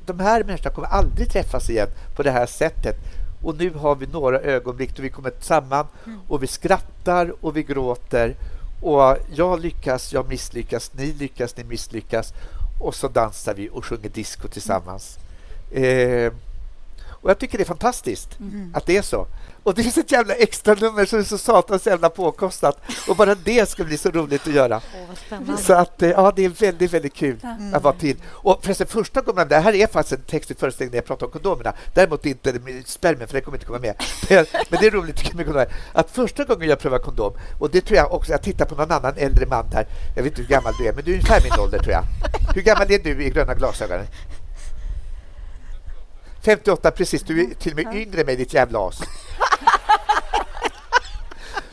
de här människorna kommer aldrig träffas igen på det här sättet. Och nu har vi några ögonblick då vi kommer samman mm. och vi skrattar och vi gråter. Och jag lyckas, jag misslyckas, ni lyckas, ni misslyckas. Och så dansar vi och sjunger disco tillsammans. Eh, och jag tycker det är fantastiskt mm. att det är så. Och det finns ett jävla extra nummer som är så satans jävla påkostat. Och bara det ska bli så roligt att göra. Oh, så att, eh, ja, det är väldigt, väldigt kul mm. att vara till. Och förresten, första gången, det här är faktiskt en textig föreställning när jag pratar om kondomerna. Däremot inte spermien, för det kommer inte komma med. Men det är roligt med kondomer. Att första gången jag prövar kondom, och det tror jag också, jag tittar på någon annan äldre man där. Jag vet inte hur gammal du är, men du är ungefär min ålder tror jag. Hur gammal är du i gröna glasögon? 58, precis. Du är till och med yngre mig, ditt jävla as.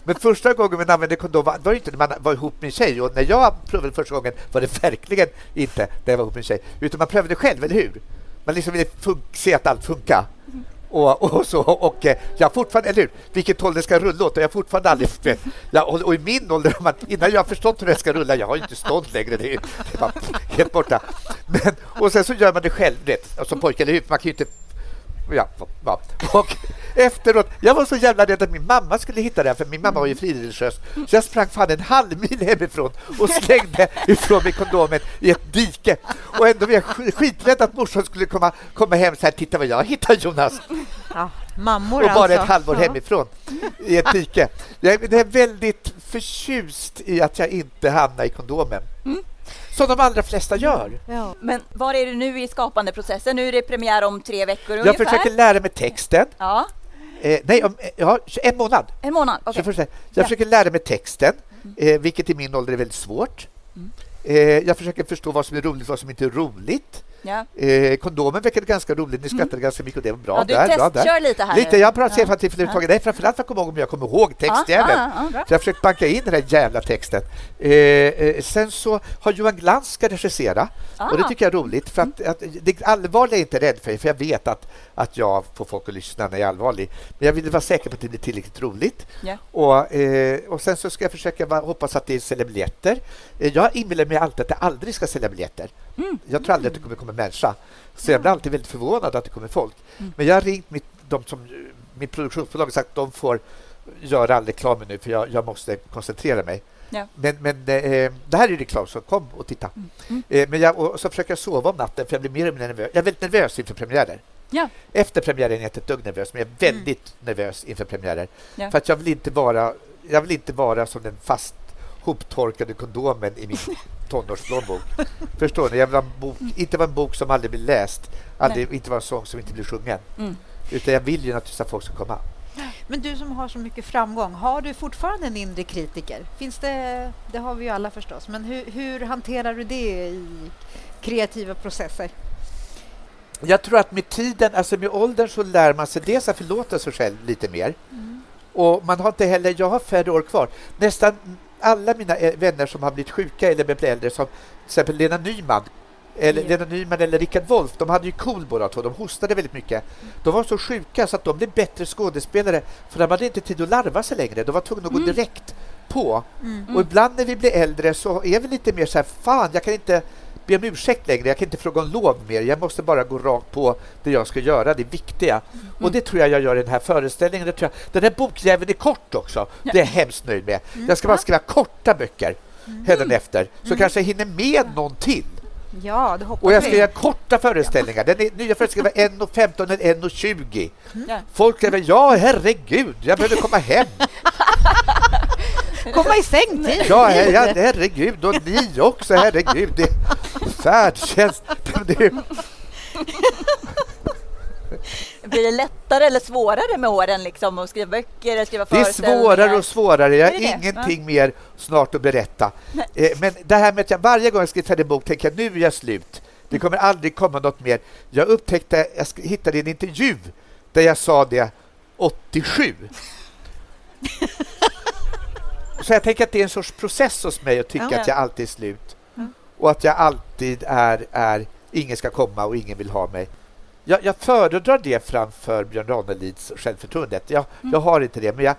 Men första gången man använde kondom var, det inte när man var ihop med en tjej. Och när jag prövade första gången var det verkligen inte när jag var ihop med en tjej. Utan man prövade själv, eller hur? Man liksom ville se att allt funkar. Och, och, så, och eh, jag fortfarande, eller hur? Vilket håll det ska rulla åt. jag har fortfarande aldrig... Jag, och, och, i min ålder, innan jag har förstått hur det ska rulla, jag har ju inte stånd längre, det är, det är helt borta. Men, och sen så gör man det själv, vet, som pojke, eller hur? Man kan ju inte Ja, ja. Och efteråt, jag var så jävla rädd att min mamma skulle hitta det, för min mamma var ju frireligiös. Så jag sprang fan en halv mil hemifrån och slängde ifrån mig kondomen i ett dike. Och ändå var jag skiträdd att morsan skulle komma, komma hem så här, titta vad jag hittade Jonas. Ja, mammor och bara alltså. ett halvår ja. hemifrån i ett dike. Jag är väldigt förtjust i att jag inte hamnar i kondomen. Mm. Som de allra flesta gör. Ja. Men var är du nu i skapandeprocessen? Nu är det premiär om tre veckor Jag ungefär. försöker lära mig texten. Ja. Eh, nej, om, ja, en månad. En månad, okay. Jag, försöker, jag ja. försöker lära mig texten, eh, vilket i min ålder är väldigt svårt. Mm. Eh, jag försöker förstå vad som är roligt och vad som inte är roligt. Ja. Eh, kondomen verkade ganska roligt. Ni skrattade mm. ganska mycket och det var bra. Ja, du där, bra där. lite här. Lite, jag pratar ja. till ja. Nej, framförallt för att komma ihåg om jag kommer ihåg textjäveln. Ja, ja, så jag försökt banka in den här jävla texten. Eh, eh, sen så har Johan Glans ska regissera ah. och det tycker jag är roligt. För att, att, det allvarliga är jag inte rädd för, för jag vet att, att jag får folk att lyssna när jag är allvarlig. Men jag vill vara säker på att det blir tillräckligt roligt. Yeah. Och, eh, och sen så ska jag försöka va, hoppas att det säljer biljetter. Jag inbillar mig alltid att det aldrig ska sälja biljetter. Mm. Jag tror aldrig att det kommer komma människa. Så jag blir alltid väldigt förvånad att det kommer folk. Mm. Men jag har ringt mitt, de som, mitt produktionsbolag och sagt att de får göra all reklam nu för jag, jag måste koncentrera mig. Ja. Men, men eh, det här är reklam, så kom och titta. Mm. Mm. Eh, men jag, och så försöker jag sova om natten för jag blir mer och mer nervös. Jag är väldigt nervös inför premiärer. Ja. Efter premiären är jag inte ett dugg nervös, men jag är väldigt mm. nervös inför premiärer. Ja. För att jag vill inte vara, jag vill inte vara som den fast hoptorkade kondomen i min tonårsplånbok. Förstår ni? Jag vill ha en bok, inte vara en bok som aldrig blir läst, aldrig, inte vara en sång som inte blir sjungen. Mm. Utan jag vill ju naturligtvis att folk ska komma. Men du som har så mycket framgång, har du fortfarande en inre kritiker? Finns det, det har vi ju alla förstås, men hur, hur hanterar du det i kreativa processer? Jag tror att med tiden, alltså med åldern så lär man sig dels att förlåta sig själv lite mer. Mm. Och man har inte heller, jag har färre år kvar. Nästan alla mina eh, vänner som har blivit sjuka eller blivit äldre, som till exempel Lena Nyman, eller yeah. Lena Nyman eller Rickard Wolff, de hade ju KOL båda två. De hostade väldigt mycket. De var så sjuka så att de blev bättre skådespelare för de hade inte tid att larva sig längre. De var tvungna att gå mm. direkt på. Mm. Och ibland när vi blir äldre så är vi lite mer så här, fan, jag kan inte be om ursäkt längre. Jag kan inte fråga om lov mer. Jag måste bara gå rakt på det jag ska göra, det viktiga. Mm. Och det tror jag jag gör i den här föreställningen. Det tror jag. Den här bokjäveln är kort också. Ja. Det är jag hemskt nöjd med. Mm. Jag ska bara skriva korta böcker mm. efter så mm. kanske jag hinner med någon till. Ja, det hoppas Och jag ska göra korta föreställningar. Den nya föreställningen var 1.15 eller 1.20. Mm. Folk säger ja, herregud, jag behöver komma hem. Komma i säng tid. Ja, her herregud. Och ni också, herregud. Det, färdtjänst. Det, blir det lättare eller svårare med åren liksom, att skriva böcker eller skriva Det är svårare och svårare. Jag har ingenting ja. mer snart att berätta. Eh, men det här med att jag varje gång jag skriver en bok tänker jag nu är jag slut. Det kommer aldrig komma något mer. Jag upptäckte, jag hittade en intervju där jag sa det 87. Så jag tänker att det är en sorts process hos mig att tycka ja. att jag alltid är slut. Mm. Och att jag alltid är, är ingen ska komma och ingen vill ha mig. Jag, jag föredrar det framför Björn Ranelids självförtroende. Jag, mm. jag har inte det, men jag,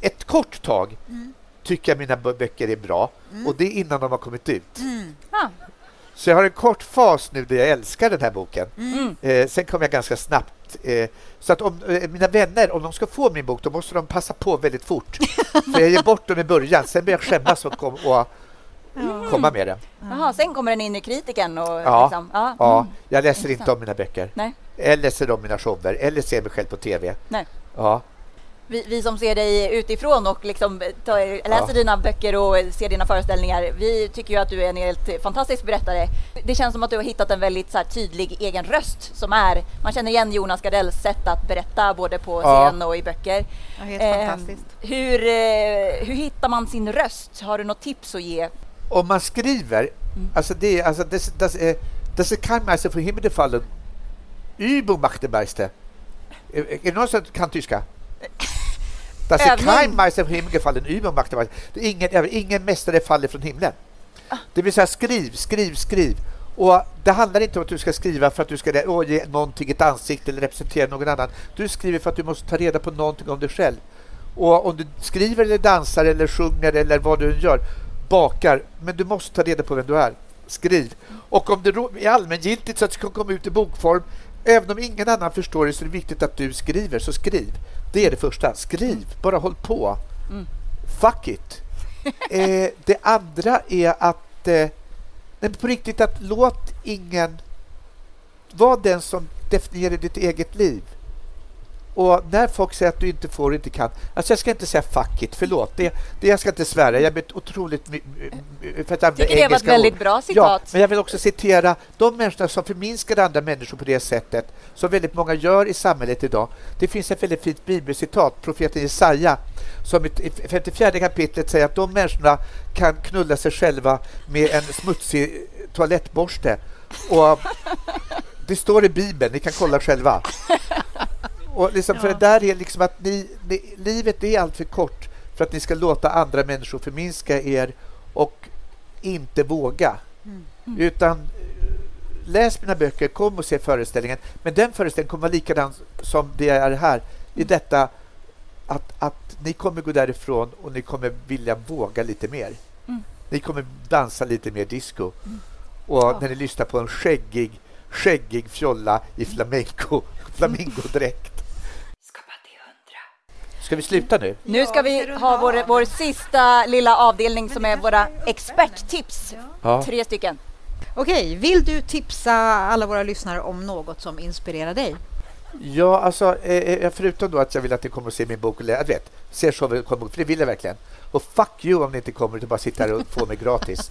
ett kort tag mm. tycker jag mina böcker är bra mm. och det är innan de har kommit ut. Ah. Så jag har en kort fas nu där jag älskar den här boken. Mm. Eh, sen kommer jag ganska snabbt. Eh, så att om eh, mina vänner, om de ska få min bok, då måste de passa på väldigt fort. För jag ger bort dem i början, sen börjar jag skämmas och, kom, och mm. komma med den. Jaha, sen kommer den in i kritiken? Och ja, liksom, ja. ja, mm. jag läser inte om mina böcker. Nej. Eller ser om mina shower, eller ser mig själv på TV. Nej. Ja vi, vi, som ser dig utifrån och liksom tar, läser ja. dina böcker och ser dina föreställningar, vi tycker ju att du är en helt fantastisk berättare. Det känns som att du har hittat en väldigt så här, tydlig egen röst som är, man känner igen Jonas Gardells sätt att berätta både på scen ja. och i böcker. Ja, helt eh, fantastiskt. Hur, eh, hur hittar man sin röst? Har du något tips att ge? Om man skriver, mm. alltså det, alltså det, det, det, det kan man, alltså för himmelfallen Übung macht Meister. Är det någon som kan tyska? Das ist kein Meister från himlen gefallen, macht Meister. Ingen, ingen mästare faller från himlen. Det vill säga skriv, skriv, skriv. Och Det handlar inte om att du ska skriva för att du ska ge någonting ett ansikte eller representera någon annan. Du skriver för att du måste ta reda på någonting om dig själv. Och Om du skriver eller dansar eller sjunger eller vad du gör, bakar, men du måste ta reda på vem du är. Skriv. Och om det är allmängiltigt så att det ska komma ut i bokform, även om ingen annan förstår det så är det viktigt att du skriver, så skriv. Det är det första. Skriv, bara håll på. Mm. Fuck it. eh, det andra är att eh, på riktigt att låt ingen vara den som definierar ditt eget liv. Och när folk säger att du inte får och inte kan, alltså jag ska inte säga fuck it, förlåt, det, det jag ska inte svära, jag är otroligt... För att Tycker det var ett väldigt ord. bra citat. Ja, men jag vill också citera de människorna som förminskar andra människor på det sättet, som väldigt många gör i samhället idag. Det finns ett väldigt fint bibelcitat, profeten Jesaja, som i 54 kapitlet säger att de människorna kan knulla sig själva med en smutsig toalettborste. Och det står i Bibeln, ni kan kolla själva. Och liksom, För det där är liksom att ni, ni, livet är alltför kort för att ni ska låta andra människor förminska er och inte våga. Mm. Utan läs mina böcker, kom och se föreställningen. Men den föreställningen kommer vara likadan som det är här. I detta att, att ni kommer gå därifrån och ni kommer vilja våga lite mer. Mm. Ni kommer dansa lite mer disco. Mm. Och ja. när ni lyssnar på en skäggig, skäggig fjolla i flamenco, flamingodräkt Ska vi sluta nu? Nu ska vi ha vår, vår sista lilla avdelning som är våra experttips. Ja. Tre stycken. Okej, vill du tipsa alla våra lyssnare om något som inspirerar dig? Ja, alltså eh, eh, förutom då att jag vill att ni kommer att se min bok och läsa, vet, ser så vi kommer, för det vill jag verkligen. Och fuck you om ni inte kommer att bara sitta här och få mig gratis.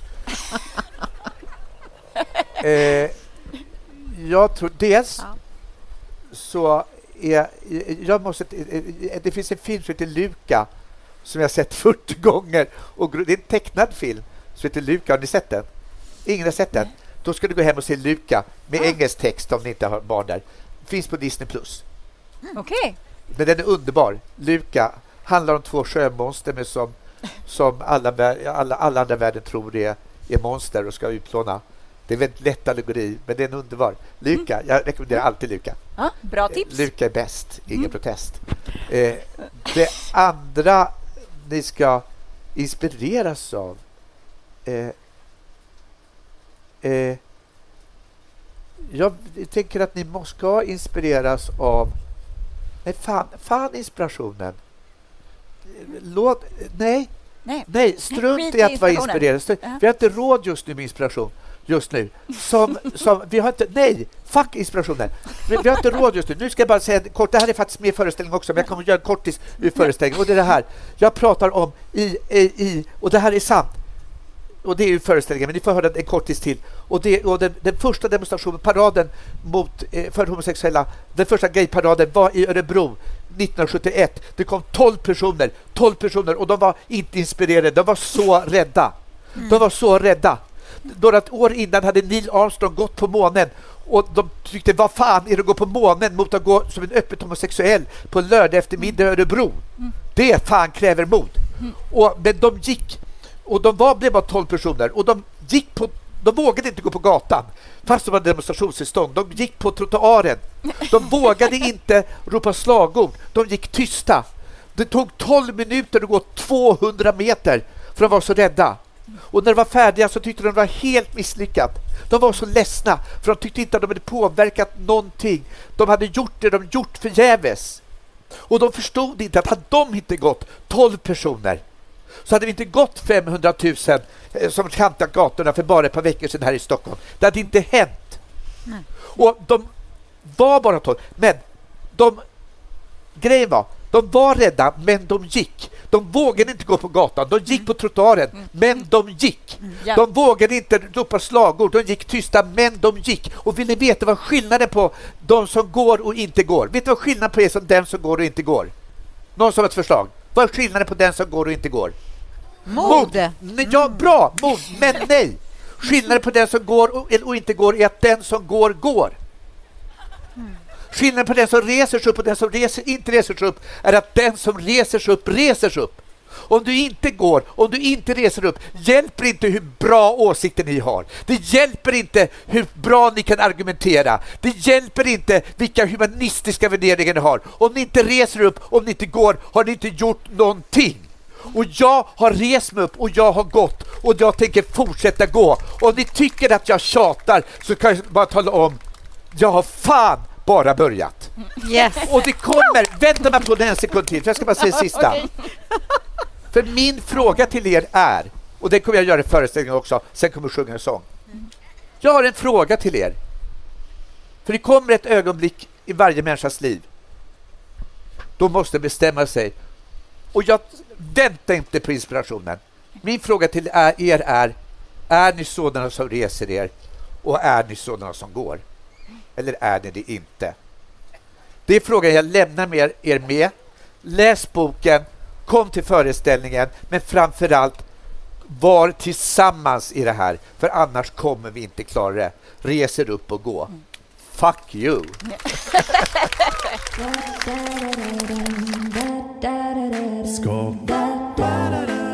eh, jag tror dels ja. så är, jag måste, det finns en film som heter Luka som jag har sett 40 gånger. Och det är en tecknad film som heter Luka. Har ni sett den? Ingen har sett den? Då ska du gå hem och se Luka med ah. engelsk text om ni inte har barn där. Finns på Disney+. Plus. Okej. Okay. Men den är underbar. Luka handlar om två sjömonster med som, som alla, alla, alla andra världen tror är, är monster och ska utplåna. Det är väldigt lätt allegori, men det är en underbar. Luka, mm. jag rekommenderar alltid Luka. Ja, bra tips. Luka är bäst, ingen mm. protest. Eh, det andra ni ska inspireras av eh, eh, jag tänker att ni ska inspireras av... Nej, fan, fan inspirationen. Låt... Nej. Nej, nej strunt i att vara inspirerad. Vi har inte råd just nu med inspiration just nu. Som, som, vi har inte, nej, fuck inspirationen. Vi, vi har inte råd just nu. Nu ska jag bara säga kort, det här är faktiskt med i föreställningen också, men jag kommer att göra en kortis ur föreställningen. Och det är det här, jag pratar om i, i, i och det här är sant. Och det är ju föreställningen, men ni får höra en kortis till. Och, det, och den, den första demonstrationen, paraden mot, eh, för homosexuella, den första gayparaden var i Örebro 1971. Det kom 12 personer, 12 personer och de var inte inspirerade, de var så rädda. De var så rädda några år innan hade Neil Armstrong gått på månen och de tyckte vad fan är det att gå på månen mot att gå som en öppet homosexuell på en lördag eftermiddag i Örebro. Mm. Det fan kräver mod. Mm. Och, men de gick och de var, blev bara 12 personer och de gick på de vågade inte gå på gatan fast de hade demonstrationstillstånd. De gick på trottoaren. De vågade inte ropa slagord. De gick tysta. Det tog 12 minuter att gå 200 meter för de var så rädda. Och när de var färdiga så tyckte de det var helt misslyckat. De var så ledsna för de tyckte inte att de hade påverkat någonting. De hade gjort det de gjort förgäves. Och de förstod inte att hade de inte gått 12 personer så hade vi inte gått 500 000 eh, som kantat gatorna för bara ett par veckor sedan här i Stockholm. Det hade inte hänt. Nej. Och de var bara 12. Men de, grejen var, de var rädda, men de gick. De vågade inte gå på gatan, de gick på trottoaren, mm. men de gick. Mm. De vågade inte ropa slagord, de gick tysta, men de gick. Och vill ni veta vad skillnaden på de som går och inte går? Vet du vad skillnaden på är som den som går och inte går? Någon som har ett förslag? Vad är skillnaden på den som går och inte går? Mod! mod. Ja, bra! Mod, men nej! Skillnaden på den som går och, och inte går är att den som går, går. Skillnaden på den som reser sig upp och den som reser, inte reser sig upp är att den som reser sig upp reser sig upp. Om du inte går, om du inte reser upp, hjälper inte hur bra åsikter ni har. Det hjälper inte hur bra ni kan argumentera. Det hjälper inte vilka humanistiska värderingar ni har. Om ni inte reser upp, om ni inte går, har ni inte gjort någonting. Och jag har rest mig upp och jag har gått och jag tänker fortsätta gå. Om ni tycker att jag tjatar så kan jag bara tala om, jag har fan bara börjat. Yes. Och det kommer, vänta mig på en sekund till, för jag ska bara säga sista. okay. För min fråga till er är, och det kommer jag göra i föreställningen också, sen kommer jag sjunga en sång. Jag har en fråga till er. För det kommer ett ögonblick i varje människas liv. Då måste bestämma sig. Och jag väntar inte på inspirationen. Min fråga till er är, är ni sådana som reser er och är ni sådana som går? Eller är ni det inte? Det är frågan jag lämnar med er med. Läs boken, kom till föreställningen, men framför allt var tillsammans i det här, för annars kommer vi inte klara det. Reser upp och gå. Fuck you! Skapa